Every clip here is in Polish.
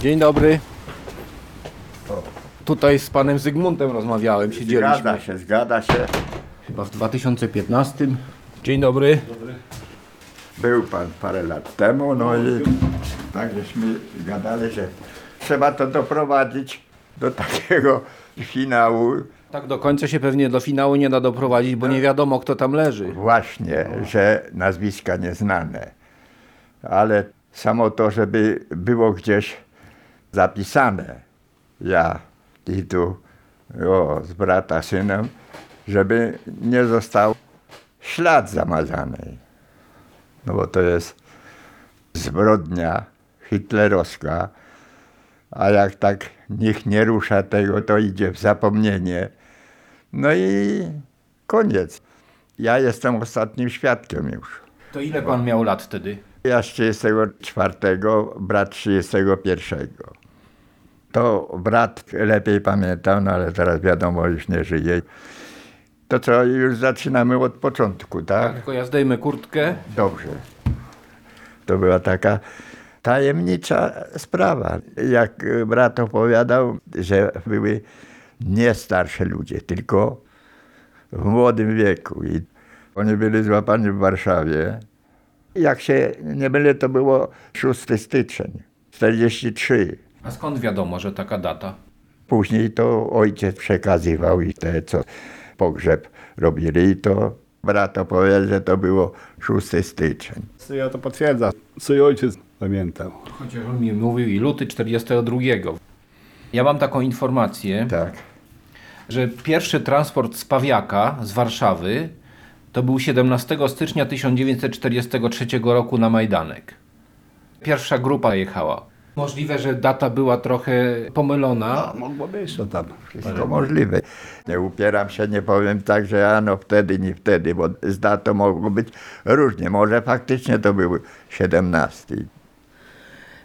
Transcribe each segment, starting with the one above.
Dzień dobry. Tutaj z panem Zygmuntem rozmawiałem, siedzieliśmy Zgadza się, zgadza się. chyba w 2015. Dzień dobry. Był pan parę lat temu, no i tak żeśmy gadali, że trzeba to doprowadzić do takiego finału. Tak do końca się pewnie do finału nie da doprowadzić, bo nie wiadomo kto tam leży. Właśnie, że nazwiska nieznane. Ale samo to, żeby było gdzieś zapisane, ja i tu o, z brata synem, żeby nie został ślad zamazany. No bo to jest zbrodnia hitlerowska, a jak tak nikt nie rusza tego, to idzie w zapomnienie. No i koniec. Ja jestem ostatnim świadkiem już. To ile pan miał lat wtedy? Ja z 34, brat 31. To brat lepiej pamiętał, no ale teraz wiadomo, już nie żyje. To co, już zaczynamy od początku, tak? Tylko ja zdejmę kurtkę. Dobrze. To była taka tajemnicza sprawa. Jak brat opowiadał, że były nie starsze ludzie, tylko w młodym wieku. I oni byli złapani w Warszawie. Jak się nie mylę, to było 6 styczeń, 43. A skąd wiadomo, że taka data? Później to ojciec przekazywał i te, co pogrzeb robili, i to brat opowiadał, że to było 6 styczeń. Ja to potwierdza, co i ojciec pamiętał. Chociaż on mi mówił i luty 42. Ja mam taką informację, Tak. że pierwszy transport z Pawiaka z Warszawy to był 17 stycznia 1943 roku na Majdanek. Pierwsza grupa jechała. Możliwe, że data była trochę pomylona. Mogło być to tam. Wszystko możliwe. Nie upieram się, nie powiem tak, że ano wtedy, nie wtedy, bo z datą mogło być różnie. Może faktycznie to był 17.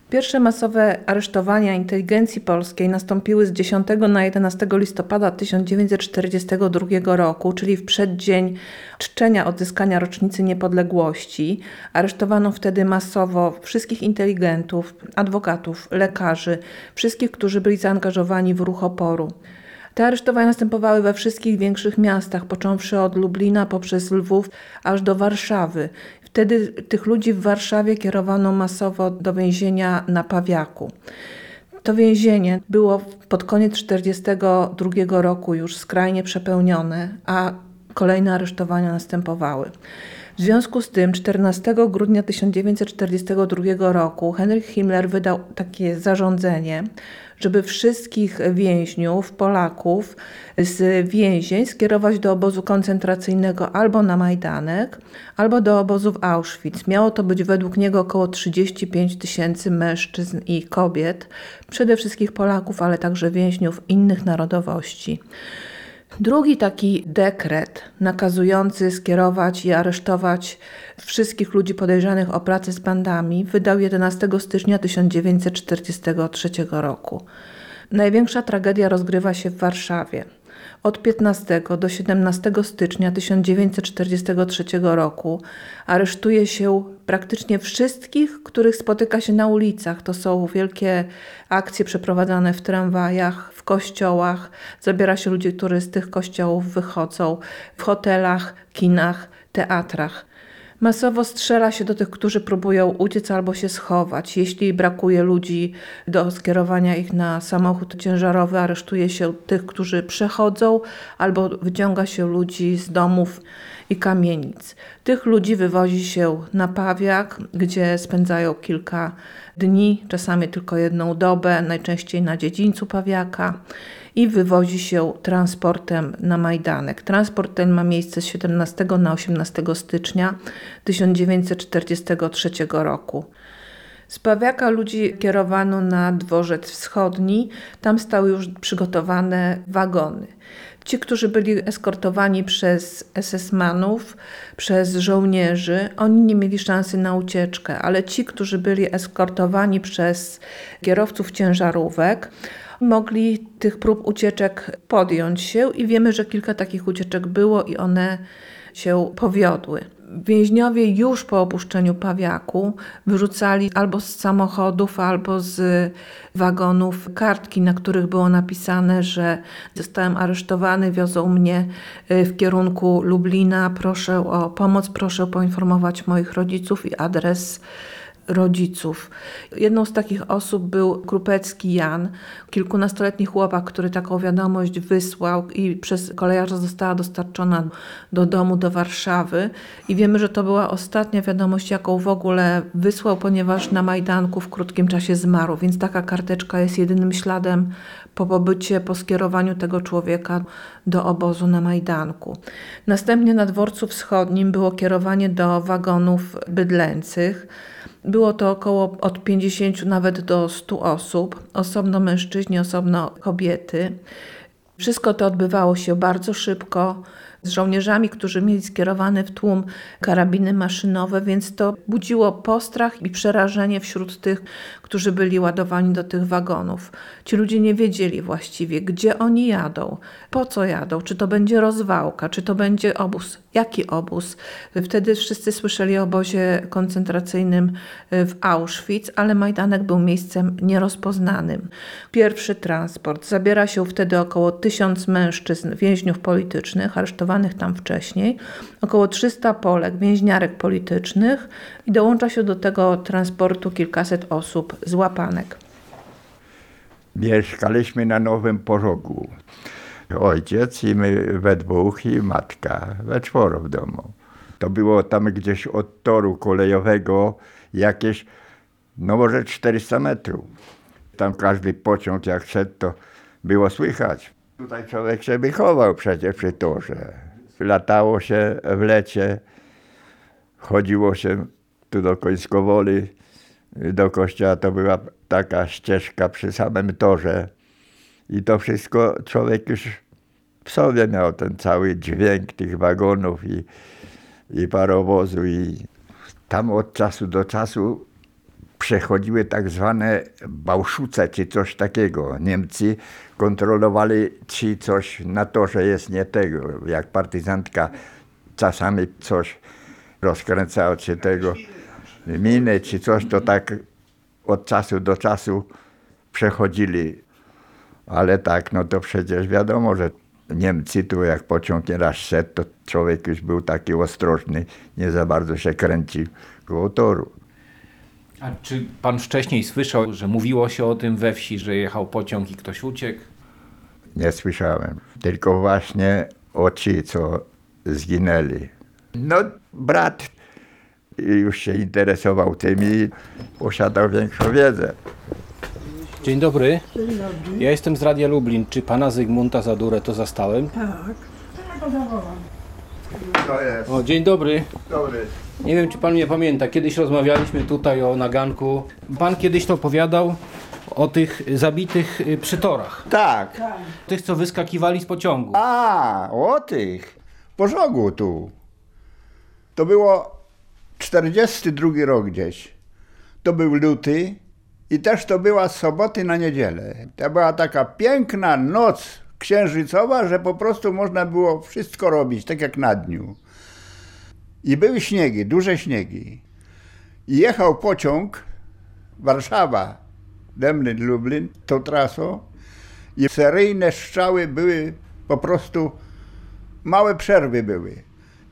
Pierwsze masowe aresztowania inteligencji polskiej nastąpiły z 10 na 11 listopada 1942 roku, czyli w przeddzień czczenia odzyskania rocznicy niepodległości. Aresztowano wtedy masowo wszystkich inteligentów, adwokatów, lekarzy, wszystkich, którzy byli zaangażowani w ruch oporu. Te aresztowania następowały we wszystkich większych miastach, począwszy od Lublina poprzez Lwów aż do Warszawy. Wtedy tych ludzi w Warszawie kierowano masowo do więzienia na Pawiaku. To więzienie było pod koniec 1942 roku już skrajnie przepełnione, a kolejne aresztowania następowały. W związku z tym 14 grudnia 1942 roku Henryk Himmler wydał takie zarządzenie, żeby wszystkich więźniów, Polaków z więzień skierować do obozu koncentracyjnego albo na Majdanek, albo do obozu w Auschwitz. Miało to być według niego około 35 tysięcy mężczyzn i kobiet, przede wszystkim Polaków, ale także więźniów innych narodowości. Drugi taki dekret nakazujący skierować i aresztować wszystkich ludzi podejrzanych o pracę z bandami wydał 11 stycznia 1943 roku. Największa tragedia rozgrywa się w Warszawie. Od 15 do 17 stycznia 1943 roku aresztuje się praktycznie wszystkich, których spotyka się na ulicach. To są wielkie akcje przeprowadzane w tramwajach, w kościołach. Zabiera się ludzi, którzy z tych kościołów wychodzą, w hotelach, kinach, teatrach. Masowo strzela się do tych, którzy próbują uciec albo się schować. Jeśli brakuje ludzi do skierowania ich na samochód ciężarowy, aresztuje się tych, którzy przechodzą, albo wyciąga się ludzi z domów i kamienic. Tych ludzi wywozi się na Pawiak, gdzie spędzają kilka dni, czasami tylko jedną dobę, najczęściej na dziedzińcu Pawiaka i wywozi się transportem na Majdanek. Transport ten ma miejsce z 17 na 18 stycznia 1943 roku. Z Pawiaka ludzi kierowano na dworzec wschodni, tam stały już przygotowane wagony. Ci, którzy byli eskortowani przez SS-manów, przez żołnierzy, oni nie mieli szansy na ucieczkę, ale ci, którzy byli eskortowani przez kierowców ciężarówek, mogli tych prób ucieczek podjąć się i wiemy, że kilka takich ucieczek było i one się powiodły. Więźniowie już po opuszczeniu Pawiaku wyrzucali albo z samochodów, albo z wagonów kartki, na których było napisane, że zostałem aresztowany, wiozą mnie y, w kierunku Lublina, proszę o pomoc, proszę poinformować moich rodziców i adres rodziców. Jedną z takich osób był Krupecki Jan, kilkunastoletni chłopak, który taką wiadomość wysłał i przez kolejarza została dostarczona do domu, do Warszawy. I wiemy, że to była ostatnia wiadomość, jaką w ogóle wysłał, ponieważ na Majdanku w krótkim czasie zmarł, więc taka karteczka jest jedynym śladem po pobycie, po skierowaniu tego człowieka do obozu na Majdanku. Następnie na dworcu wschodnim było kierowanie do wagonów bydlęcych. Było to około od 50 nawet do 100 osób, osobno mężczyźni, osobno kobiety. Wszystko to odbywało się bardzo szybko, z żołnierzami, którzy mieli skierowane w tłum karabiny maszynowe, więc to budziło postrach i przerażenie wśród tych, którzy byli ładowani do tych wagonów. Ci ludzie nie wiedzieli właściwie, gdzie oni jadą, po co jadą, czy to będzie rozwałka, czy to będzie obóz, jaki obóz. Wtedy wszyscy słyszeli o obozie koncentracyjnym w Auschwitz, ale Majdanek był miejscem nierozpoznanym. Pierwszy transport zabiera się wtedy około tysiąc mężczyzn, więźniów politycznych, aresztowanych tam wcześniej, około 300 Polek, więźniarek politycznych i dołącza się do tego transportu kilkaset osób z łapanek. Mieszkaliśmy na Nowym Pożogu. Ojciec i my we dwóch i matka, we czworo w domu. To było tam gdzieś od toru kolejowego jakieś, no może 400 metrów. Tam każdy pociąg jak szedł, to było słychać. Tutaj człowiek się wychował przecież przy torze. Latało się w lecie, chodziło się tu do Końskowoli, do kościoła. To była taka ścieżka przy samym torze. I to wszystko człowiek już w sobie miał ten cały dźwięk tych wagonów i, i parowozu. I tam od czasu do czasu przechodziły tak zwane bałszuce czy coś takiego. Niemcy kontrolowali, czy coś na torze jest nie tego. Jak partyzantka czasami coś rozkręcała, czy tego miny, czy coś, to tak od czasu do czasu przechodzili. Ale tak, no to przecież wiadomo, że Niemcy tu jak pociąg nieraz szedł, to człowiek już był taki ostrożny, nie za bardzo się kręcił koło toru. A czy pan wcześniej słyszał, że mówiło się o tym we wsi, że jechał pociąg i ktoś uciekł? Nie słyszałem. Tylko właśnie o ci, co zginęli. No, brat już się interesował tym i posiadał większą wiedzę. Dzień dobry. Ja jestem z Radia Lublin. Czy pana Zygmunta Zadurę to zastałem? To jest O, dzień dobry. dobry. Nie wiem, czy pan mnie pamięta. Kiedyś rozmawialiśmy tutaj o naganku. Pan kiedyś to opowiadał o tych zabitych y, przy torach. Tak. Tych, co wyskakiwali z pociągu. A, o tych. W Pożogu tu. To było 42 rok gdzieś. To był luty i też to była soboty na niedzielę. To była taka piękna noc księżycowa, że po prostu można było wszystko robić, tak jak na dniu. I były śniegi, duże śniegi. I jechał pociąg Warszawa, Demlin, Lublin, tą trasą i seryjne strzały były po prostu, małe przerwy były.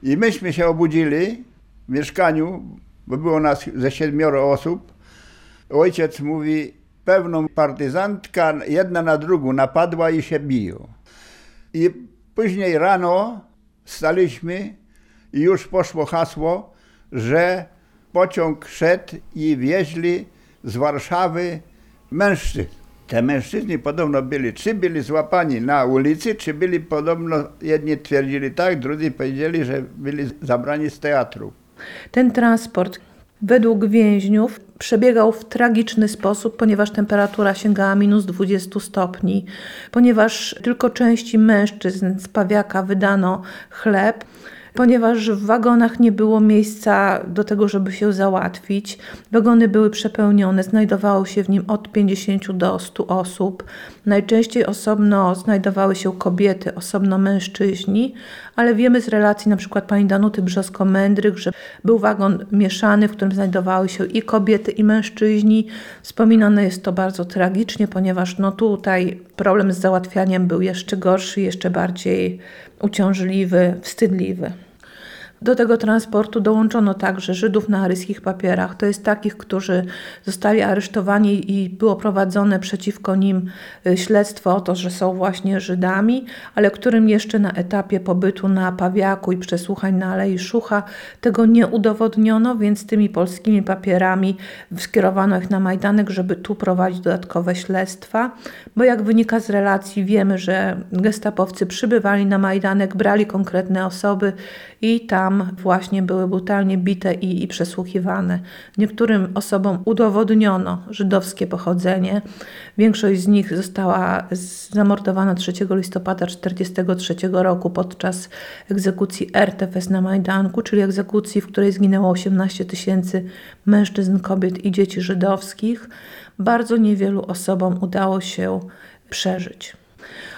I myśmy się obudzili w mieszkaniu, bo było nas ze siedmioro osób. Ojciec mówi, pewną partyzantka jedna na drugą napadła i się biją. I później rano staliśmy i już poszło hasło, że pociąg szedł i wieźli z Warszawy mężczyzn. Te mężczyźni podobno byli, czy byli złapani na ulicy, czy byli podobno, jedni twierdzili tak, drudzy powiedzieli, że byli zabrani z teatru. Ten transport według więźniów przebiegał w tragiczny sposób, ponieważ temperatura sięgała minus 20 stopni, ponieważ tylko części mężczyzn z Pawiaka wydano chleb. Ponieważ w wagonach nie było miejsca do tego, żeby się załatwić. Wagony były przepełnione, znajdowało się w nim od 50 do 100 osób. Najczęściej osobno znajdowały się kobiety, osobno mężczyźni, ale wiemy z relacji na przykład pani Danuty Brzosko-Mędrych, że był wagon mieszany, w którym znajdowały się i kobiety, i mężczyźni. Wspominane jest to bardzo tragicznie, ponieważ no tutaj problem z załatwianiem był jeszcze gorszy, jeszcze bardziej uciążliwy, wstydliwy. Do tego transportu dołączono także Żydów na aryjskich papierach. To jest takich, którzy zostali aresztowani i było prowadzone przeciwko nim y, śledztwo o to, że są właśnie Żydami, ale którym jeszcze na etapie pobytu na Pawiaku i przesłuchań na Alei Szucha tego nie udowodniono, więc tymi polskimi papierami skierowano ich na Majdanek, żeby tu prowadzić dodatkowe śledztwa, bo jak wynika z relacji wiemy, że gestapowcy przybywali na Majdanek, brali konkretne osoby i tam właśnie były brutalnie bite i, i przesłuchiwane. Niektórym osobom udowodniono żydowskie pochodzenie. Większość z nich została zamordowana 3 listopada 1943 roku podczas egzekucji RTFS na Majdanku, czyli egzekucji, w której zginęło 18 tysięcy mężczyzn, kobiet i dzieci żydowskich. Bardzo niewielu osobom udało się przeżyć.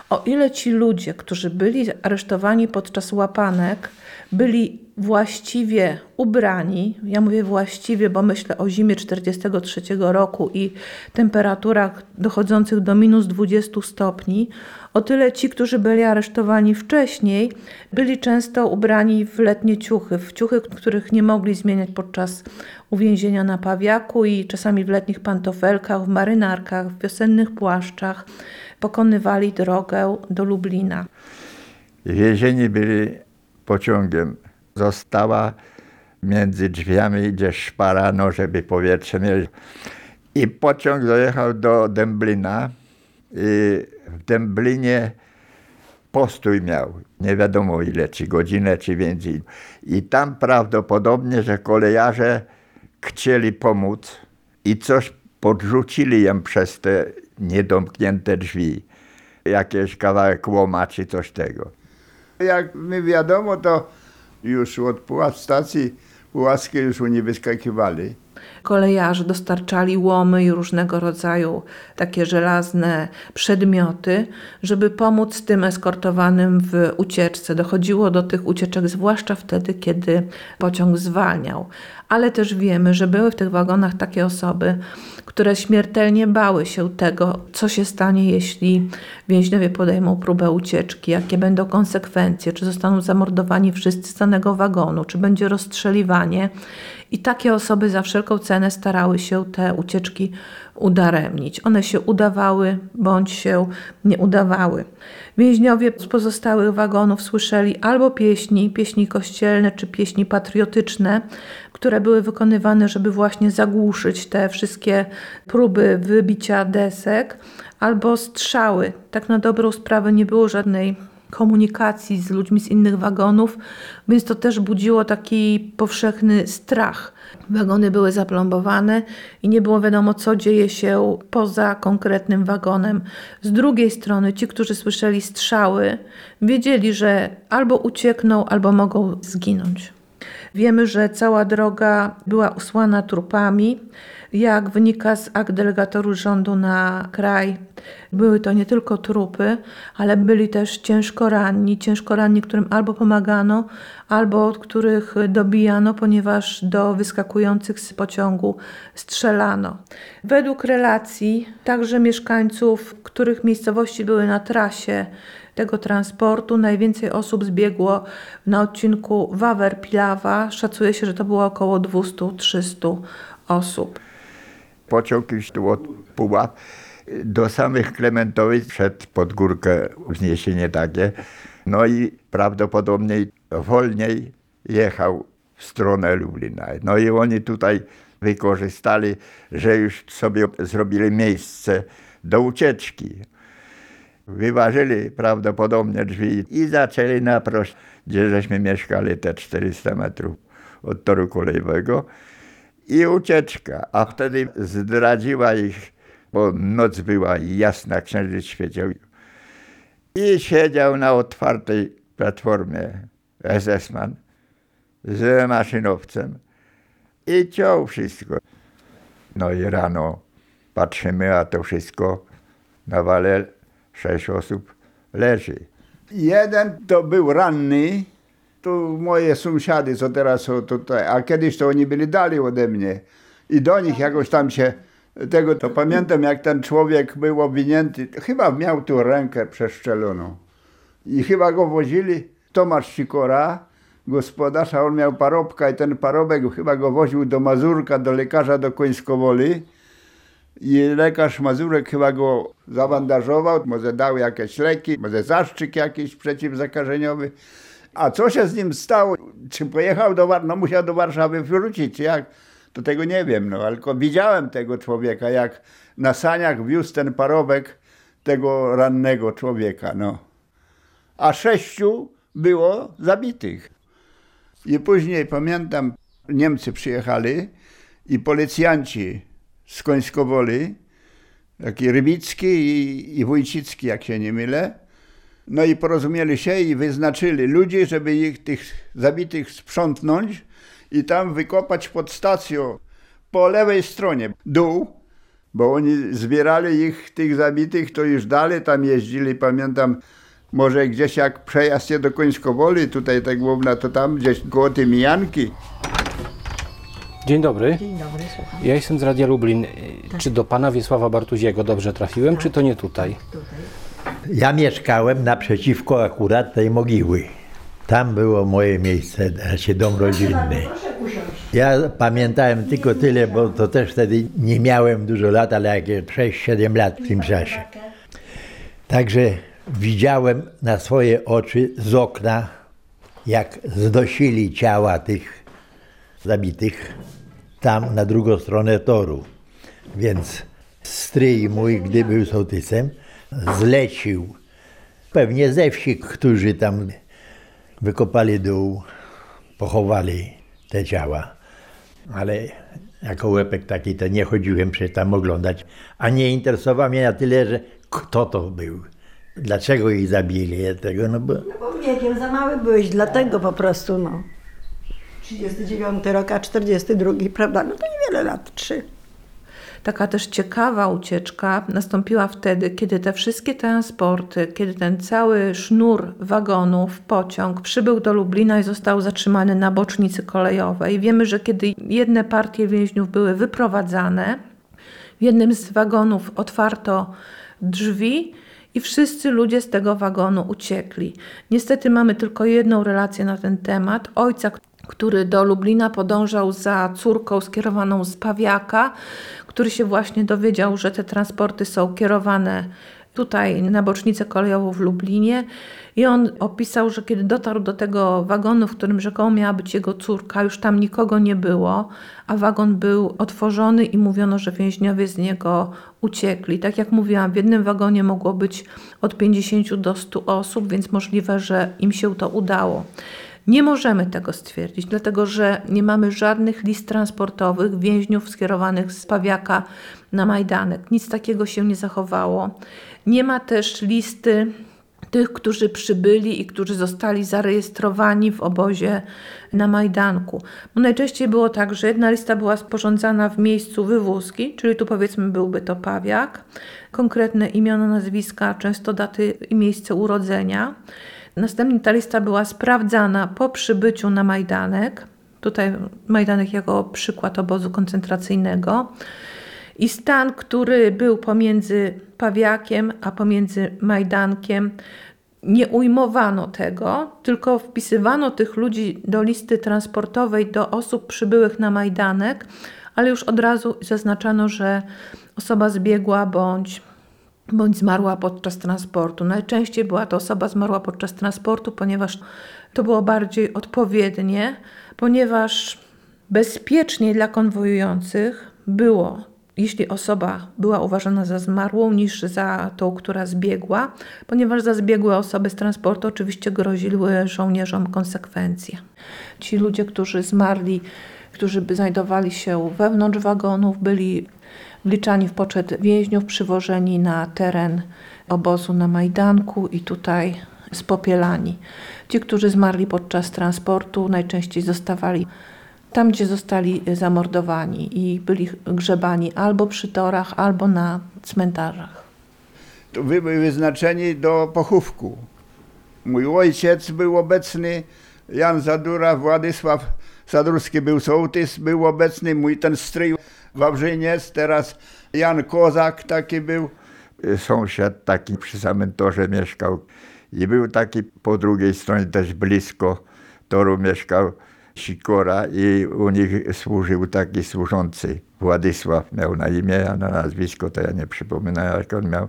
O ile ci ludzie, którzy byli aresztowani podczas łapanek, byli właściwie ubrani, ja mówię właściwie, bo myślę o zimie 43 roku i temperaturach dochodzących do minus 20 stopni, o tyle ci, którzy byli aresztowani wcześniej, byli często ubrani w letnie ciuchy, w ciuchy, których nie mogli zmieniać podczas uwięzienia na Pawiaku i czasami w letnich pantofelkach, w marynarkach, w wiosennych płaszczach pokonywali drogę do Lublina. Wiezieni byli pociągiem. Została między drzwiami gdzieś szpara, no żeby powietrze mieli. I pociąg dojechał do Dęblina i w Dęblinie postój miał. Nie wiadomo ile, czy godzinę, czy więcej. I tam prawdopodobnie, że kolejarze chcieli pomóc i coś podrzucili ją przez te niedomknięte drzwi. Jakieś kawałek łoma, czy coś tego. Jak mi wiadomo, to już od Puław stacji Puławskiej już oni wyskakiwali. Kolejarze dostarczali łomy i różnego rodzaju takie żelazne przedmioty, żeby pomóc tym eskortowanym w ucieczce. Dochodziło do tych ucieczek zwłaszcza wtedy, kiedy pociąg zwalniał. Ale też wiemy, że były w tych wagonach takie osoby, które śmiertelnie bały się tego, co się stanie, jeśli więźniowie podejmą próbę ucieczki, jakie będą konsekwencje, czy zostaną zamordowani wszyscy z danego wagonu, czy będzie rozstrzeliwanie. I takie osoby za wszelką cenę starały się te ucieczki udaremnić. One się udawały bądź się nie udawały. Więźniowie z pozostałych wagonów słyszeli albo pieśni, pieśni kościelne czy pieśni patriotyczne, które były wykonywane, żeby właśnie zagłuszyć te wszystkie próby wybicia desek, albo strzały. Tak na dobrą sprawę nie było żadnej komunikacji z ludźmi z innych wagonów, więc to też budziło taki powszechny strach. Wagony były zaplombowane i nie było wiadomo, co dzieje się poza konkretnym wagonem. Z drugiej strony, ci, którzy słyszeli strzały, wiedzieli, że albo uciekną, albo mogą zginąć. Wiemy, że cała droga była usłana trupami. Jak wynika z akt delegatoru rządu na kraj, były to nie tylko trupy, ale byli też ciężko ranni, ciężko ranni, którym albo pomagano, albo od których dobijano, ponieważ do wyskakujących z pociągu strzelano. Według relacji także mieszkańców, których miejscowości były na trasie tego transportu, najwięcej osób zbiegło na odcinku Wawer-Pilawa. Szacuje się, że to było około 200-300 osób. Pociąg już tu od Puław do samych Klementowic przed pod górkę wzniesienie takie. No i prawdopodobnie wolniej jechał w stronę Lublina. No i oni tutaj wykorzystali, że już sobie zrobili miejsce do ucieczki. Wyważyli prawdopodobnie drzwi i zaczęli naprost, gdzie żeśmy mieszkali te 400 metrów od toru kolejowego i ucieczka. A wtedy zdradziła ich, bo noc była jasna, księżyc świeciał. I siedział na otwartej platformie SS-man z maszynowcem i ciął wszystko. No i rano patrzymy, a to wszystko na wale sześć osób leży. Jeden to był ranny, to moje sąsiady, co teraz są tutaj, a kiedyś to oni byli dali ode mnie. I do nich jakoś tam się tego, to pamiętam jak ten człowiek był obwinięty, chyba miał tu rękę przeszczeloną. I chyba go wozili, Tomasz Sikora, gospodarz, a on miał parobka i ten parobek chyba go woził do Mazurka, do lekarza do Końskowoli. I lekarz Mazurek chyba go zabandażował, może dał jakieś leki, może zaszczyk jakiś przeciwzakażeniowy. A co się z nim stało? Czy pojechał do Warszawy? No musiał do Warszawy wrócić, jak? To tego nie wiem, no tylko widziałem tego człowieka, jak na saniach wiózł ten parobek tego rannego człowieka, no. A sześciu było zabitych. I później pamiętam, Niemcy przyjechali i policjanci z Końskowoli, taki Rybicki i, i Wójcicki, jak się nie mylę, no i porozumieli się i wyznaczyli ludzi, żeby ich tych zabitych sprzątnąć i tam wykopać pod stacją po lewej stronie dół, bo oni zbierali ich, tych zabitych, to już dalej tam jeździli, pamiętam, może gdzieś jak przejazd się do Końskowoli, tutaj tak Główna, to tam gdzieś koło Mijanki. Dzień dobry. Dzień dobry, słucham. Ja jestem z Radia Lublin. Czy do pana Wiesława Bartuziego dobrze trafiłem, czy to nie tutaj? Ja mieszkałem naprzeciwko akurat tej mogiły. Tam było moje miejsce, znaczy dom rodzinny. Ja pamiętałem tylko tyle, bo to też wtedy nie miałem dużo lat, ale jakieś 6-7 lat w tym czasie. Także widziałem na swoje oczy z okna, jak znosili ciała tych zabitych tam na drugą stronę toru. Więc stryj mój, gdy był sołtysem, zlecił pewnie ze wsi, którzy tam wykopali dół, pochowali te ciała. Ale jako łepek taki to nie chodziłem przecież tam oglądać, a nie interesowało mnie na tyle, że kto to był, dlaczego ich zabili, tego, no bo Bo wiekiem za mały byłeś, dlatego po prostu, no. 39 rok, a 42, prawda? No to niewiele lat, trzy. Taka też ciekawa ucieczka nastąpiła wtedy, kiedy te wszystkie transporty, kiedy ten cały sznur wagonów, pociąg przybył do Lublina i został zatrzymany na bocznicy kolejowej. Wiemy, że kiedy jedne partie więźniów były wyprowadzane, w jednym z wagonów otwarto drzwi i wszyscy ludzie z tego wagonu uciekli. Niestety mamy tylko jedną relację na ten temat. Ojca, który do Lublina podążał za córką skierowaną z Pawiaka, który się właśnie dowiedział, że te transporty są kierowane tutaj na bocznicę kolejową w Lublinie. I on opisał, że kiedy dotarł do tego wagonu, w którym rzekomo miała być jego córka, już tam nikogo nie było, a wagon był otworzony i mówiono, że więźniowie z niego uciekli. Tak jak mówiłam, w jednym wagonie mogło być od 50 do 100 osób, więc możliwe, że im się to udało. Nie możemy tego stwierdzić, dlatego że nie mamy żadnych list transportowych więźniów skierowanych z Pawiaka na Majdanek. Nic takiego się nie zachowało. Nie ma też listy tych, którzy przybyli i którzy zostali zarejestrowani w obozie na Majdanku. Najczęściej było tak, że jedna lista była sporządzana w miejscu wywózki, czyli tu powiedzmy byłby to Pawiak, konkretne imiona, nazwiska, często daty i miejsce urodzenia. Następnie ta lista była sprawdzana po przybyciu na Majdanek. Tutaj Majdanek jako przykład obozu koncentracyjnego. I stan, który był pomiędzy Pawiakiem a pomiędzy Majdankiem, nie ujmowano tego, tylko wpisywano tych ludzi do listy transportowej do osób przybyłych na Majdanek, ale już od razu zaznaczano, że osoba zbiegła bądź bądź zmarła podczas transportu. Najczęściej była to osoba zmarła podczas transportu, ponieważ to było bardziej odpowiednie, ponieważ bezpieczniej dla konwojujących było, jeśli osoba była uważana za zmarłą, niż za tą, która zbiegła, ponieważ za zbiegłe osoby z transportu oczywiście groziły żołnierzom konsekwencje. Ci ludzie, którzy zmarli, którzy by znajdowali się wewnątrz wagonów, byli wliczani w poczet więźniów przywożeni na teren obozu na Majdanku i tutaj spopielani. Ci, którzy zmarli podczas transportu, najczęściej zostawali tam, gdzie zostali zamordowani i byli grzebani albo przy torach, albo na cmentarzach. To wy- byli wyznaczeni do pochówku. Mój ojciec był obecny, Jan Zadura, Władysław Sadurski był sołtys, był obecny, mój ten stryj Wawrzyniec, teraz Jan Kozak taki był. Sąsiad taki przy samym torze mieszkał i był taki po drugiej stronie też blisko toru mieszkał Sikora i u nich służył taki służący. Władysław miał na imię, a na nazwisko to ja nie przypominam jak on miał.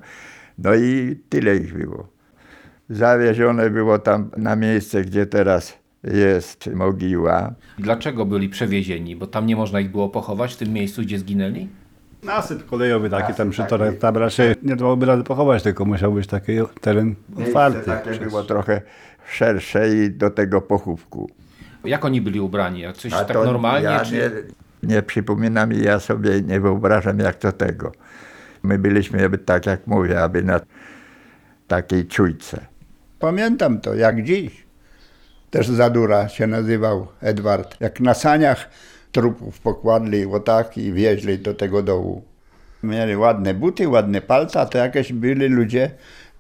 No i tyle ich było. Zawiezione było tam na miejsce, gdzie teraz jest mogiła. Dlaczego byli przewiezieni? Bo tam nie można ich było pochować w tym miejscu, gdzie zginęli? Nasyp kolejowy taki tam przy torach, tam raczej nie dałoby rady pochować, tylko musiał być taki teren Miejsce otwarty. takie Przez- było trochę szersze i do tego pochówku. Jak oni byli ubrani? Jak coś A tak normalnie? Ja czy... nie, nie przypominam i ja sobie nie wyobrażam jak to tego. My byliśmy jakby tak jak mówię, aby na takiej czujce. Pamiętam to jak dziś. Też Zadura się nazywał Edward. Jak na saniach trupów pokładli o tak i wieźli do tego dołu. Mieli ładne buty, ładne palta, to jakieś byli ludzie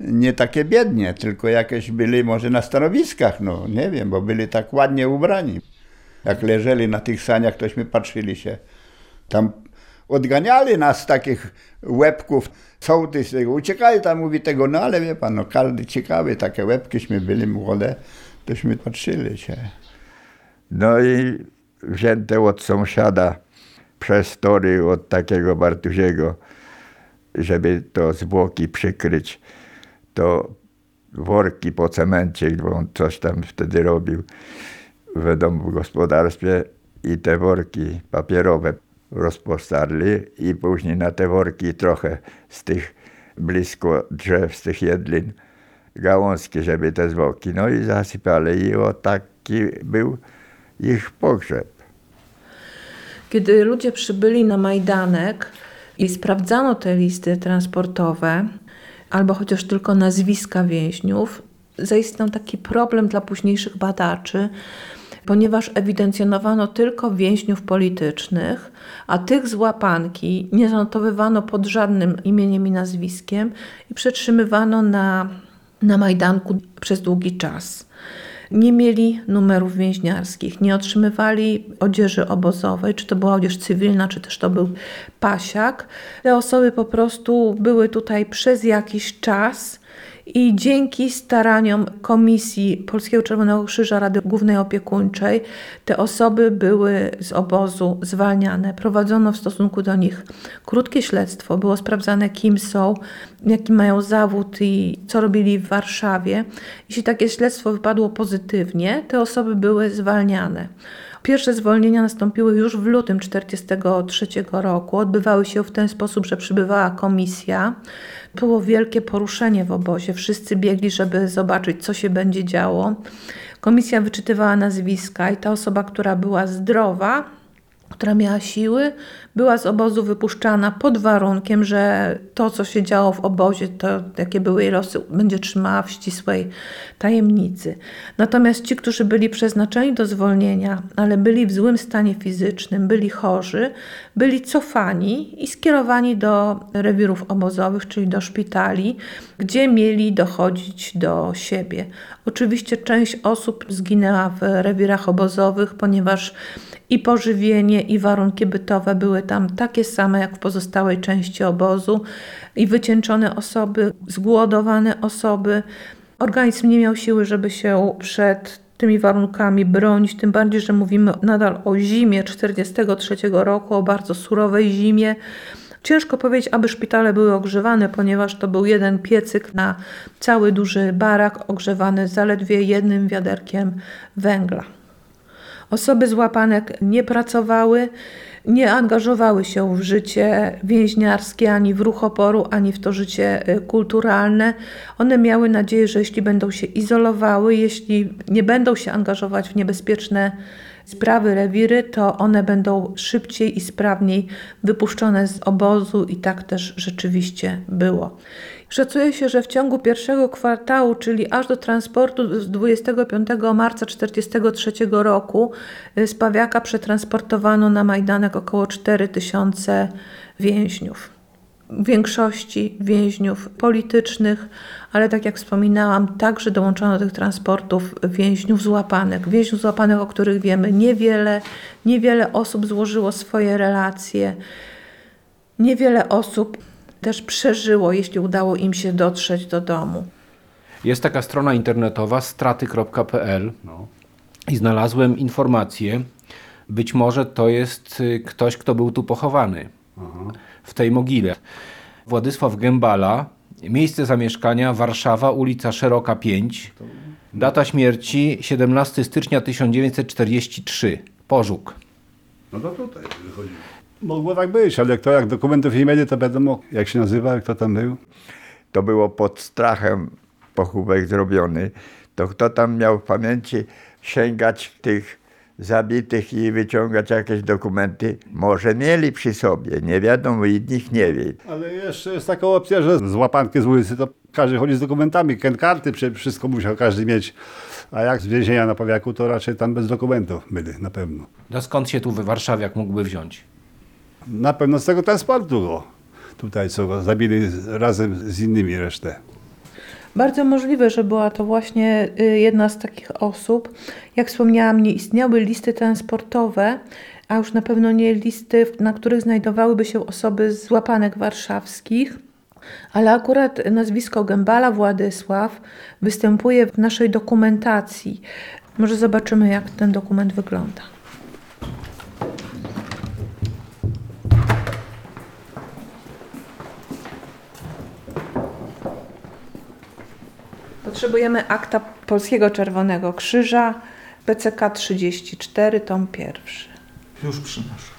nie takie biednie, tylko jakieś byli może na stanowiskach, no nie wiem, bo byli tak ładnie ubrani. Jak leżeli na tych saniach, tośmy patrzyli się. Tam odganiali nas takich łebków, sołtys uciekali tam, mówi tego, no ale wie pan, no każdy ciekawy, takie łebkiśmy byli młode, tośmy patrzyli się. No i wzięte od sąsiada przez tory od takiego Bartuziego, żeby to zwłoki przykryć, to worki po cemencie, bo on coś tam wtedy robił w domu w gospodarstwie i te worki papierowe rozpostarli i później na te worki trochę z tych blisko drzew, z tych jedlin gałązki, żeby te zwłoki, no i zasypali i o taki był ich pogrzeb. Kiedy ludzie przybyli na Majdanek i sprawdzano te listy transportowe, albo chociaż tylko nazwiska więźniów, zaistniał taki problem dla późniejszych badaczy, ponieważ ewidencjonowano tylko więźniów politycznych, a tych z łapanki nie zanotowywano pod żadnym imieniem i nazwiskiem i przetrzymywano na, na Majdanku przez długi czas nie mieli numerów więźniarskich, nie otrzymywali odzieży obozowej, czy to była odzież cywilna, czy też to był pasiak. Te osoby po prostu były tutaj przez jakiś czas i dzięki staraniom Komisji Polskiego Czerwonego Krzyża Rady Głównej Opiekuńczej te osoby były z obozu zwalniane. Prowadzono w stosunku do nich krótkie śledztwo, było sprawdzane kim są, jaki mają zawód i co robili w Warszawie. Jeśli takie śledztwo wypadło pozytywnie, te osoby były zwalniane. Pierwsze zwolnienia nastąpiły już w lutym 1943 roku. Odbywały się w ten sposób, że przybywała komisja. Było wielkie poruszenie w obozie. Wszyscy biegli, żeby zobaczyć, co się będzie działo. Komisja wyczytywała nazwiska i ta osoba, która była zdrowa, która miała siły, była z obozu wypuszczana pod warunkiem, że to, co się działo w obozie, to jakie były jej losy, będzie trzymała w ścisłej tajemnicy. Natomiast ci, którzy byli przeznaczeni do zwolnienia, ale byli w złym stanie fizycznym, byli chorzy, byli cofani i skierowani do rewirów obozowych, czyli do szpitali, gdzie mieli dochodzić do siebie. Oczywiście część osób zginęła w rewirach obozowych, ponieważ i pożywienie, i warunki bytowe były tam takie same jak w pozostałej części obozu, i wycieńczone osoby, zgłodowane osoby. Organizm nie miał siły, żeby się przed tymi warunkami bronić, tym bardziej, że mówimy nadal o zimie 43 roku, o bardzo surowej zimie. Ciężko powiedzieć, aby szpitale były ogrzewane, ponieważ to był jeden piecyk na cały duży barak, ogrzewany zaledwie jednym wiaderkiem węgla. Osoby z łapanek nie pracowały, nie angażowały się w życie więźniarskie, ani w ruch oporu, ani w to życie y, kulturalne. One miały nadzieję, że jeśli będą się izolowały, jeśli nie będą się angażować w niebezpieczne sprawy, rewiry, to one będą szybciej i sprawniej wypuszczone z obozu i tak też rzeczywiście było. Szacuje się, że w ciągu pierwszego kwartału, czyli aż do transportu z 25 marca 1943 roku, y, z Pawiaka przetransportowano na Majdanek około 4000 więźniów. Większości więźniów politycznych, ale tak jak wspominałam, także dołączono do tych transportów więźniów złapanych. Więźniów złapanych, o których wiemy niewiele, niewiele osób złożyło swoje relacje, niewiele osób też przeżyło, jeśli udało im się dotrzeć do domu. Jest taka strona internetowa straty.pl i znalazłem informację, być może to jest y, ktoś, kto był tu pochowany w tej mogile. Władysław Gębala, miejsce zamieszkania Warszawa, ulica Szeroka 5, data śmierci 17 stycznia 1943, Pożuk. No to tutaj wychodzi. Mogło tak być, ale kto jak dokumentów nie będzie, to wiadomo jak się nazywa, kto tam był. To było pod strachem pochówek zrobiony. To kto tam miał w pamięci sięgać tych zabitych i wyciągać jakieś dokumenty? Może mieli przy sobie, nie wiadomo, innych nie wie. Ale jeszcze jest taka opcja, że z łapanki z ulicy to każdy chodzi z dokumentami, karty, wszystko musiał każdy mieć. A jak z więzienia na Pawiaku, to raczej tam bez dokumentów byli, na pewno. No skąd się tu we Warszawie mógłby wziąć? Na pewno z tego transportu go. Tutaj co go zabili razem z innymi resztę. Bardzo możliwe, że była to właśnie y, jedna z takich osób. Jak wspomniałam, nie istniały listy transportowe, a już na pewno nie listy, na których znajdowałyby się osoby z łapanek warszawskich. Ale akurat nazwisko Gębala Władysław występuje w naszej dokumentacji. Może zobaczymy, jak ten dokument wygląda. Potrzebujemy akta Polskiego Czerwonego Krzyża, PCK 34, tom pierwszy. Już przynoszę.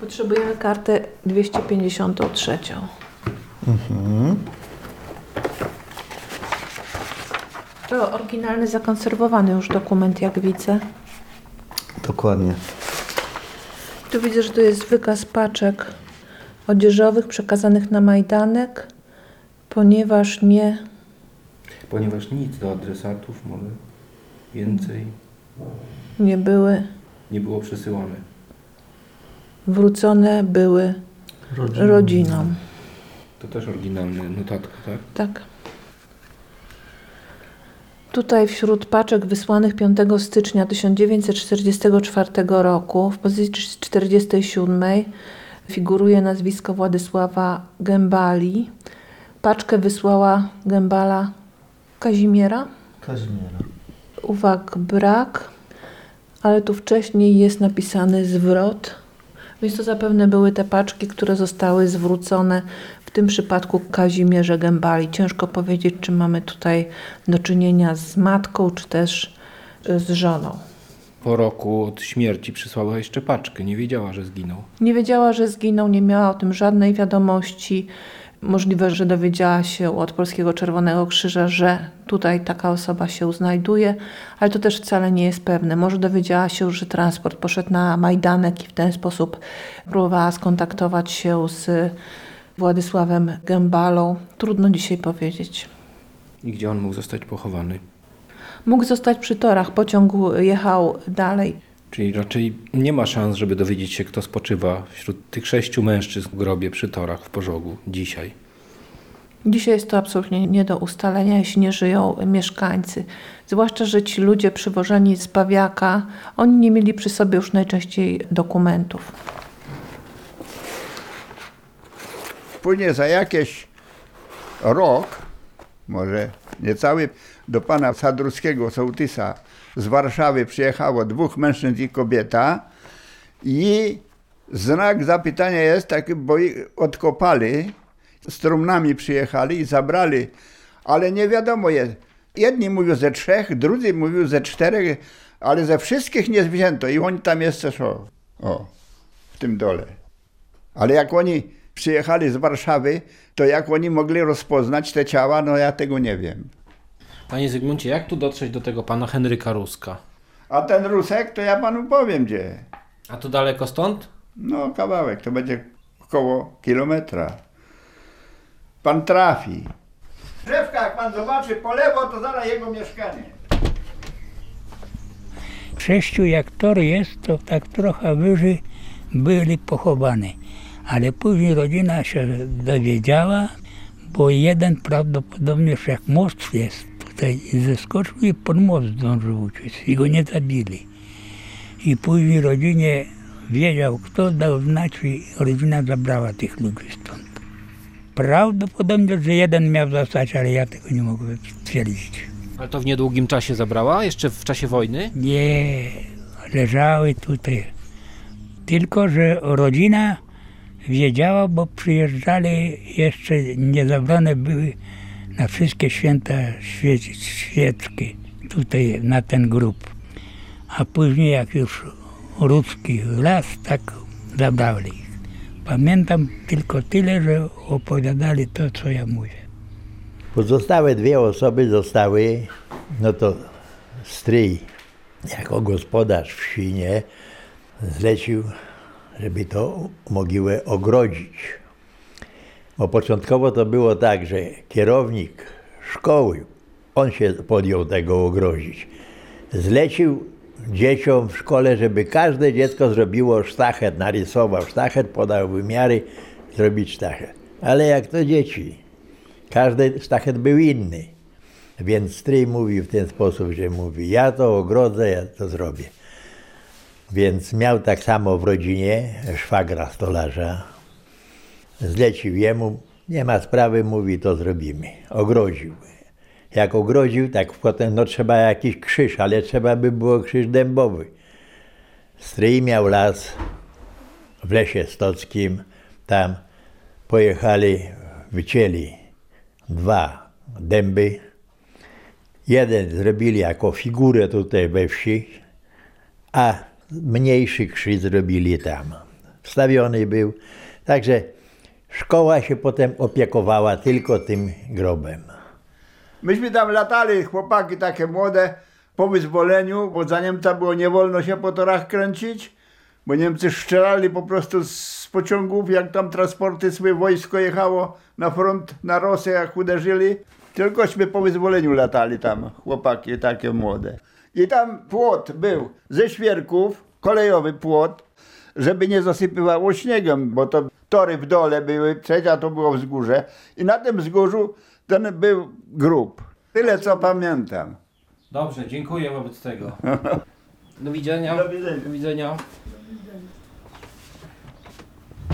Potrzebujemy kartę 253. To oryginalny, zakonserwowany już dokument, jak widzę. Dokładnie. Tu widzę, że tu jest wykaz paczek odzieżowych przekazanych na Majdanek, ponieważ nie Ponieważ nic do adresatów może więcej nie były nie było przesyłane. wrócone, były rodzinom. To też oryginalna notatka, tak? Tak. Tutaj wśród paczek wysłanych 5 stycznia 1944 roku w pozycji 47 figuruje nazwisko Władysława Gębali. Paczkę wysłała Gębala Kazimiera. Kazimiera. Uwag brak, ale tu wcześniej jest napisany zwrot. Więc to zapewne były te paczki, które zostały zwrócone w tym przypadku Kazimierze Gębali. Ciężko powiedzieć, czy mamy tutaj do czynienia z matką, czy też y, z żoną. Po roku od śmierci przysłała jeszcze paczkę. Nie wiedziała, że zginął. Nie wiedziała, że zginął, nie miała o tym żadnej wiadomości. Możliwe, że dowiedziała się od Polskiego Czerwonego Krzyża, że tutaj taka osoba się znajduje, ale to też wcale nie jest pewne. Może dowiedziała się, że transport poszedł na Majdanek i w ten sposób próbowała skontaktować się z Władysławem Gębalą. Trudno dzisiaj powiedzieć. I gdzie on mógł zostać pochowany? Mógł zostać przy torach, pociąg jechał dalej. Czyli raczej nie ma szans, żeby dowiedzieć się, kto spoczywa wśród tych sześciu mężczyzn w grobie przy torach w Pożogu dzisiaj. Dzisiaj jest to absolutnie nie do ustalenia, jeśli nie żyją mieszkańcy. Zwłaszcza, że ci ludzie przywożeni z Pawiaka, oni nie mieli przy sobie już najczęściej dokumentów. Później za jakiś rok, może niecały, do pana Sadruskiego, sołtysa z Warszawy przyjechało dwóch mężczyzn i kobieta i znak zapytania jest taki, bo odkopali, z trumnami przyjechali i zabrali, ale nie wiadomo jest. Jedni mówią ze trzech, drudzy mówią ze czterech, ale ze wszystkich nie wzięto i oni tam jeszcze są. O, w tym dole. Ale jak oni przyjechali z Warszawy, to jak oni mogli rozpoznać te ciała, no ja tego nie wiem. Panie Zygmuncie, jak tu dotrzeć do tego pana Henryka Ruska? A ten Rusek, to ja panu powiem gdzie. A to daleko stąd? No kawałek, to będzie około kilometra. Pan trafi. Drzewka, jak pan zobaczy po lewo, to zaraz jego mieszkanie. sześciu jak tor jest, to tak trochę wyżej byli pochowani. Ale później rodzina się dowiedziała, bo jeden prawdopodobnie że jak most jest tutaj zeskoczył i pod most zdążył uciec i go nie zabili. I później rodzinie wiedział kto, dał znać i rodzina zabrała tych ludzi stąd. Prawdopodobnie, że jeden miał zostać, ale ja tego nie mogę stwierdzić. Ale to w niedługim czasie zabrała? Jeszcze w czasie wojny? Nie, leżały tutaj. Tylko, że rodzina wiedziała, bo przyjeżdżali jeszcze nie zabrane były na wszystkie święta świe- świeckie tutaj na ten grób. A później jak już ruski las, tak zabrali ich. Pamiętam tylko tyle, że opowiadali to, co ja mówię. Pozostałe dwie osoby zostały, no to stryj jako gospodarz wsi, nie, zlecił, żeby to mogiłę ogrodzić. Bo początkowo to było tak, że kierownik szkoły, on się podjął tego ogrodzić. Zlecił dzieciom w szkole, żeby każde dziecko zrobiło sztachet, narysował sztachet, podał wymiary, zrobić sztachet. Ale jak to dzieci, każdy sztachet był inny. Więc stryj mówił w ten sposób, że mówi, ja to ogrodzę, ja to zrobię. Więc miał tak samo w rodzinie szwagra stolarza. Zlecił jemu, nie ma sprawy, mówi, to zrobimy. Ogrodził. Jak ogrodził, tak potem no trzeba jakiś krzyż, ale trzeba by było krzyż dębowy. Stryj miał las w lesie stockim, tam pojechali, wycięli dwa dęby. Jeden zrobili jako figurę tutaj we wsi, a mniejszy krzyż zrobili tam. Wstawiony był. Także szkoła się potem opiekowała tylko tym grobem. Myśmy tam latali, chłopaki takie młode, po wyzwoleniu, bo za Niemca było nie wolno się po torach kręcić, bo Niemcy strzelali po prostu z pociągów, jak tam transporty swoje wojsko jechało na front, na Rosję, jak uderzyli. Tylkośmy po wyzwoleniu latali tam, chłopaki takie młode. I tam płot był ze świerków, kolejowy płot, żeby nie zasypywało śniegiem, bo to tory w dole były, trzecia to było wzgórze. I na tym wzgórzu ten był grób. Tyle co pamiętam. Dobrze, dziękuję wobec tego. Do widzenia. Do widzenia. Do widzenia.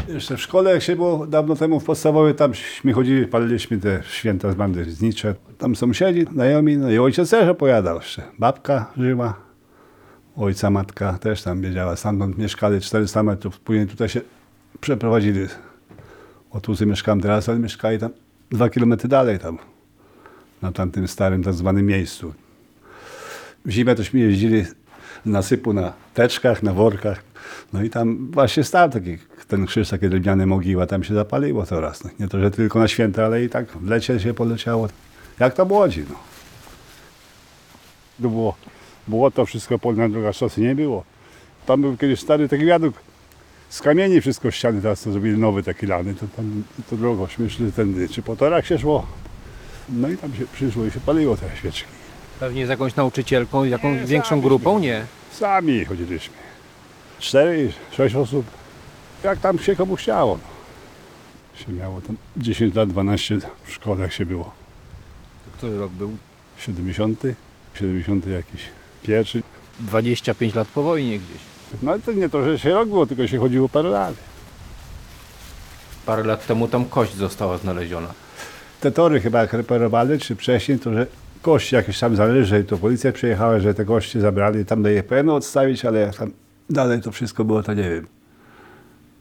Jeszcze w szkole, jak się było dawno temu w podstawowej, tamśmy chodzili, paliliśmy te święta z bandy znicze. Tam sąsiedzi, znajomi, no i ojciec też opowiadał jeszcze. Babka żyła, ojca matka też tam wiedziała. Stamtąd mieszkali 400 metrów, później tutaj się przeprowadzili. O tu mieszkam teraz, ale mieszkali tam dwa kilometry dalej tam, na tamtym starym tak zwanym miejscu. W zimę tośmy jeździli z nasypu na teczkach, na workach. No i tam właśnie stał taki, ten krzyż, takie drewniane mogiła, tam się zapaliło to raz. No, nie to, że tylko na święta, ale i tak w lecie się poleciało. Jak to młodzi, no. To było, było to wszystko polna droga, szosy nie było. Tam był kiedyś stary taki wiaduk z kamieni wszystko ściany, teraz to zrobili nowy taki lany, to tam to drogą śmieszny tędy, czy po torach się szło. No i tam się przyszło i się paliło te świeczki. Pewnie z jakąś nauczycielką, jakąś Nie, większą grupą,śmy. nie? Sami chodziliśmy. Cztery, sześć osób. Jak tam się komu chciało. No. Się miało tam 10 lat, 12 w szkole jak się było. Który rok był? 70, 70 jakiś pierwszy. 25 lat po wojnie gdzieś. No ale to nie to, że się rok było, tylko się chodziło parę lat. Parę lat temu tam kość została znaleziona. Te tory chyba jak reperowali, czy wcześniej, to że kości jakieś tam zależy, to policja przyjechała, że te kości zabrali, tam do EPN odstawić, ale jak tam dalej to wszystko było, to nie wiem.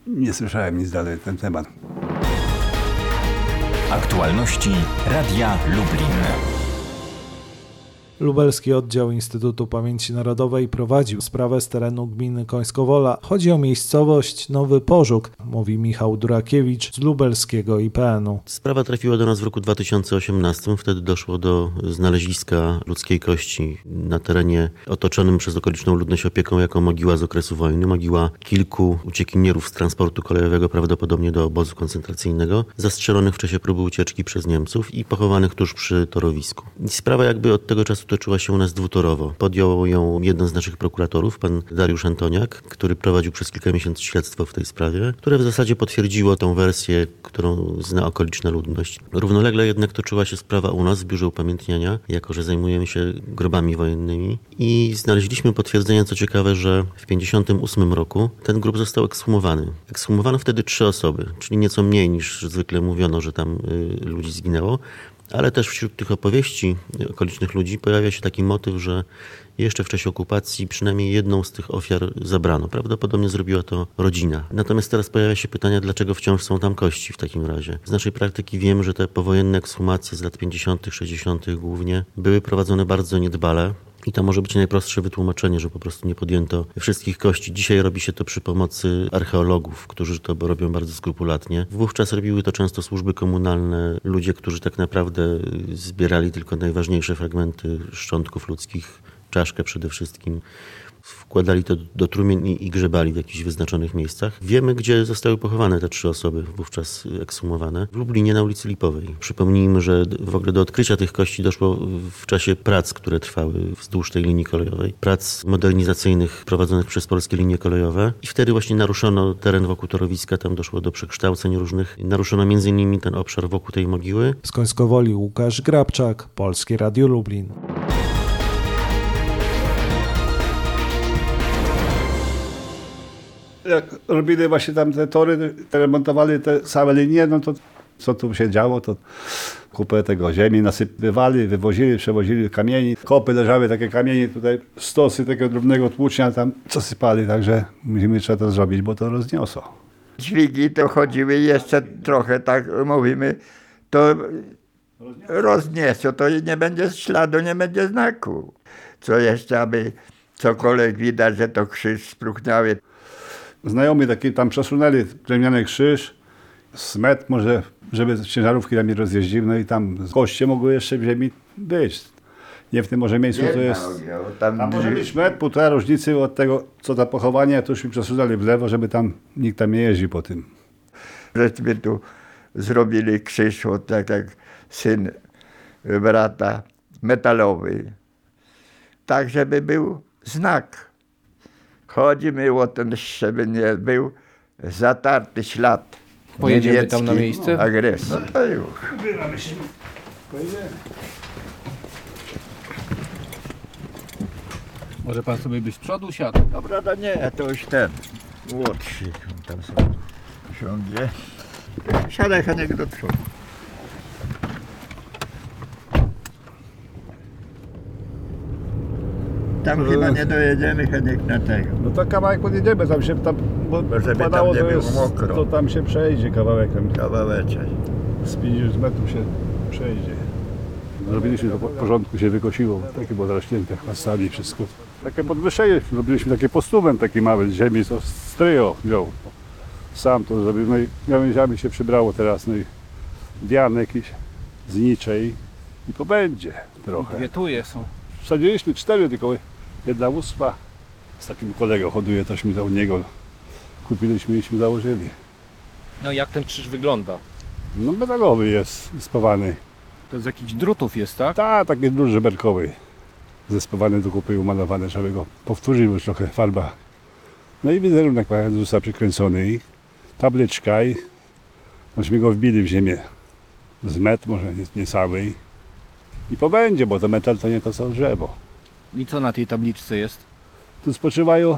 Nie słyszałem nic dalej na ten temat. Aktualności Radia Lublin. Lubelski Oddział Instytutu Pamięci Narodowej prowadził sprawę z terenu gminy Końskowola. Chodzi o miejscowość Nowy Pożuk, mówi Michał Durakiewicz z lubelskiego IPN-u. Sprawa trafiła do nas w roku 2018. Wtedy doszło do znaleziska ludzkiej kości na terenie otoczonym przez okoliczną ludność opieką jako mogiła z okresu wojny. Mogiła kilku uciekinierów z transportu kolejowego, prawdopodobnie do obozu koncentracyjnego, zastrzelonych w czasie próby ucieczki przez Niemców i pochowanych tuż przy torowisku. Sprawa jakby od tego czasu toczyła się u nas dwutorowo. Podjął ją jeden z naszych prokuratorów, pan Dariusz Antoniak, który prowadził przez kilka miesięcy śledztwo w tej sprawie, które w zasadzie potwierdziło tą wersję, którą zna okoliczna ludność. Równolegle jednak toczyła się sprawa u nas w Biurze Upamiętniania, jako że zajmujemy się grobami wojennymi i znaleźliśmy potwierdzenie, co ciekawe, że w 1958 roku ten grób został ekshumowany. Ekshumowano wtedy trzy osoby, czyli nieco mniej niż zwykle mówiono, że tam y, ludzi zginęło, ale też wśród tych opowieści okolicznych ludzi pojawia się taki motyw, że jeszcze w czasie okupacji przynajmniej jedną z tych ofiar zabrano. Prawdopodobnie zrobiła to rodzina. Natomiast teraz pojawia się pytanie, dlaczego wciąż są tam kości w takim razie. Z naszej praktyki wiem, że te powojenne ekshumacje z lat 50., 60. głównie były prowadzone bardzo niedbale. I to może być najprostsze wytłumaczenie, że po prostu nie podjęto wszystkich kości. Dzisiaj robi się to przy pomocy archeologów, którzy to robią bardzo skrupulatnie. Wówczas robiły to często służby komunalne, ludzie, którzy tak naprawdę zbierali tylko najważniejsze fragmenty szczątków ludzkich, czaszkę przede wszystkim. Wkładali to do trumien i, i grzebali w jakichś wyznaczonych miejscach. Wiemy, gdzie zostały pochowane te trzy osoby, wówczas eksumowane. W Lublinie na ulicy Lipowej. Przypomnijmy, że w ogóle do odkrycia tych kości doszło w czasie prac, które trwały wzdłuż tej linii kolejowej. Prac modernizacyjnych prowadzonych przez polskie linie kolejowe. I wtedy właśnie naruszono teren wokół torowiska, tam doszło do przekształceń różnych. Naruszono między innymi ten obszar wokół tej mogiły. Z Końskowoli Łukasz Grabczak, Polskie Radio Lublin. Jak robili właśnie tam te tory, remontowali te same linie, no to co tu się działo, to kupę tego ziemi nasypywali, wywozili, przewozili kamieni. Kopy leżały, takie kamienie, tutaj stosy takiego drobnego tłucznia tam zasypali, także musimy trzeba to zrobić, bo to rozniosło. Dźwigi to chodziły jeszcze trochę, tak mówimy, to rozniesło, to nie będzie śladu, nie będzie znaku. Co jeszcze, aby cokolwiek widać, że to krzyż spróchniały. Znajomi taki tam przesunęli drewniany krzyż, smet może, żeby ciężarówki tam nie rozjeździły, no i tam koście mogły jeszcze w ziemi być. Nie w tym może miejscu to jest... tam Tam może być metr, półtora różnicy od tego, co za pochowanie, to już mi przesunęli w lewo, żeby tam nikt tam nie jeździł po tym. żeśmy tu zrobili krzyż, o, tak jak syn brata, metalowy. Tak, żeby był znak. Chodzimy o ten, żeby nie był zatarty ślad. Pojedziemy tam na niemiecki miejsce? Agresji. No to już. Może pan sobie być z przodu siadł? Dobra, to nie, to już ten młodszy. Tam sobie siądzie. Siadaj Heniek do przodu. Tam chyba nie dojedziemy Heniek na tego. No to kawałek podjedziemy, tam się tam, bo żeby tam padało, nie to, było jest, mokro. to tam się przejdzie kawałek, tam Kawałeczek. z 50 metrów się przejdzie. Zrobiliśmy to po porządku, się wykosiło, takie było zarośnięte chwastami wszystko. Takie podwyższenie, zrobiliśmy takie postawem taki mały z ziemi, co stryjo wziął. Sam to zrobił, no i gałęziami się przybrało teraz, no i wian jakiś z niczej i pobędzie trochę. Dwie tuje są. Wsadziliśmy cztery, tylko jedna uspa. Z takim kolegą hoduje, to u niego kupiliśmy iśmy założyli. No jak ten krzyż wygląda? No metalowy jest spawany. To z jakichś drutów jest, tak? Ta, taki duży berkowy. Zespawany do kupy umalowany, żeby go powtórzyć, bo już trochę farba. No i wizerunek Pana Jezusa przykręcony i tabliczka i myśmy go wbili w ziemię. Z metr, może nie, nie cały. I pobędzie, bo to metal to nie to co drzewo. I co na tej tabliczce jest? Tu spoczywają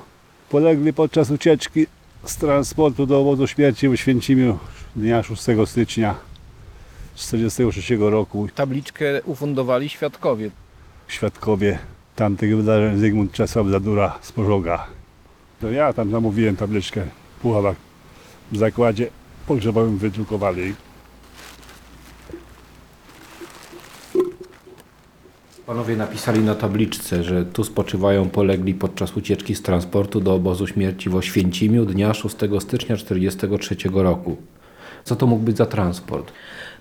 polegli podczas ucieczki z transportu do obozu śmierci w Święcimiu dnia 6 stycznia 1943 roku. Tabliczkę ufundowali świadkowie. Świadkowie tamtych wydarzeń Zygmunt Czesław Zadura z Pożoga. To ja tam zamówiłem tabliczkę w Puchawach w zakładzie pogrzebowym wydrukowali. Panowie napisali na tabliczce, że tu spoczywają polegli podczas ucieczki z transportu do obozu śmierci w Oświęcimiu dnia 6 stycznia 1943 roku. Co to mógł być za transport?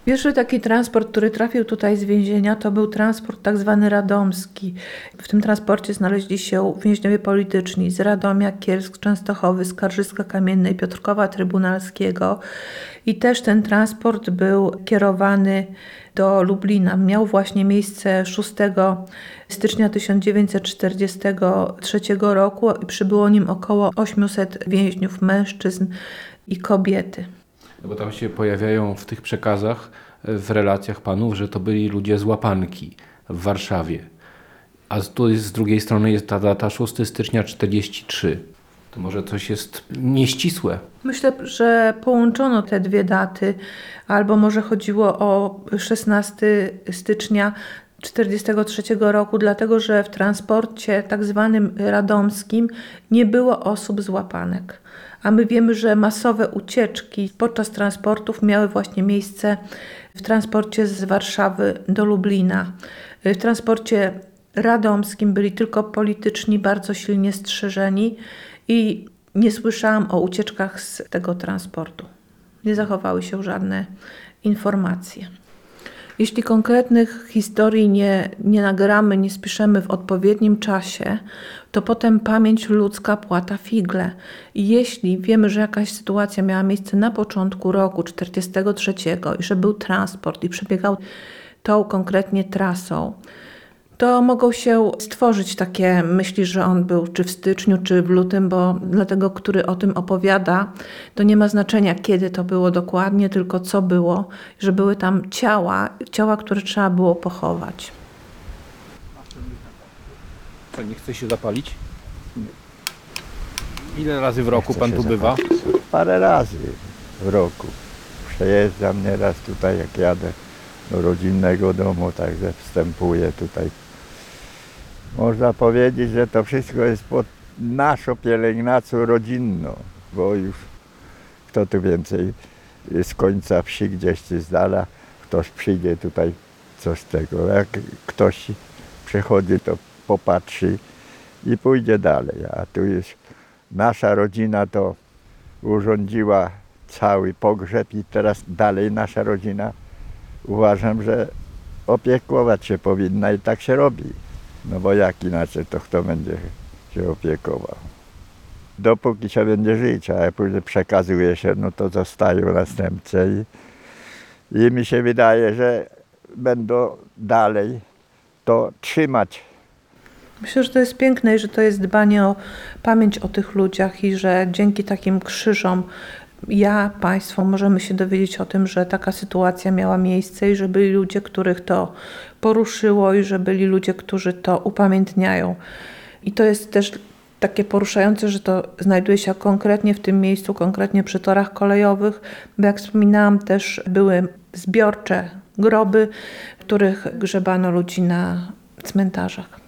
Pierwszy taki transport, który trafił tutaj z więzienia, to był transport tak zwany radomski. W tym transporcie znaleźli się więźniowie polityczni z Radomia, Kielsk, Częstochowy, Skarżyska Kamiennej, Piotrkowa Trybunalskiego. I też ten transport był kierowany do Lublina. Miał właśnie miejsce 6 stycznia 1943 roku i przybyło nim około 800 więźniów, mężczyzn i kobiety. No bo tam się pojawiają w tych przekazach, w relacjach panów, że to byli ludzie z łapanki w Warszawie. A tu z drugiej strony jest ta data 6 stycznia 43. To może coś jest nieścisłe. Myślę, że połączono te dwie daty, albo może chodziło o 16 stycznia 1943 roku, dlatego że w transporcie tak zwanym radomskim nie było osób z łapanek. A my wiemy, że masowe ucieczki podczas transportów miały właśnie miejsce w transporcie z Warszawy do Lublina. W transporcie radomskim byli tylko polityczni, bardzo silnie strzeżeni i nie słyszałam o ucieczkach z tego transportu. Nie zachowały się żadne informacje. Jeśli konkretnych historii nie, nie nagramy, nie spiszemy w odpowiednim czasie, to potem pamięć ludzka płata figle. I jeśli wiemy, że jakaś sytuacja miała miejsce na początku roku 43 i że był transport i przebiegał tą konkretnie trasą, to mogą się stworzyć takie myśli, że on był czy w styczniu, czy w lutym, bo dla tego, który o tym opowiada, to nie ma znaczenia, kiedy to było dokładnie, tylko co było, że były tam ciała, ciała, które trzeba było pochować. Co, nie chce się zapalić? Ile razy w roku pan tu bywa? Parę razy w roku. Przejeżdżam nieraz tutaj, jak jadę do rodzinnego domu, także wstępuję tutaj. Można powiedzieć, że to wszystko jest pod naszą pielęgnacją rodzinną, bo już kto tu więcej z końca wsi gdzieś czy z dala, ktoś przyjdzie tutaj coś z tego. Jak ktoś przychodzi, to popatrzy i pójdzie dalej. A tu już nasza rodzina to urządziła cały pogrzeb i teraz dalej nasza rodzina uważam, że opiekować się powinna i tak się robi. No bo jak inaczej, to kto będzie się opiekował? Dopóki się będzie żyć, a później przekazuje się, no to zostają następcy i, i mi się wydaje, że będą dalej to trzymać. Myślę, że to jest piękne i że to jest dbanie o pamięć o tych ludziach i że dzięki takim krzyżom ja, Państwo możemy się dowiedzieć o tym, że taka sytuacja miała miejsce i że byli ludzie, których to poruszyło i że byli ludzie, którzy to upamiętniają. I to jest też takie poruszające, że to znajduje się konkretnie w tym miejscu, konkretnie przy torach kolejowych, bo jak wspominałam, też były zbiorcze groby, w których grzebano ludzi na cmentarzach.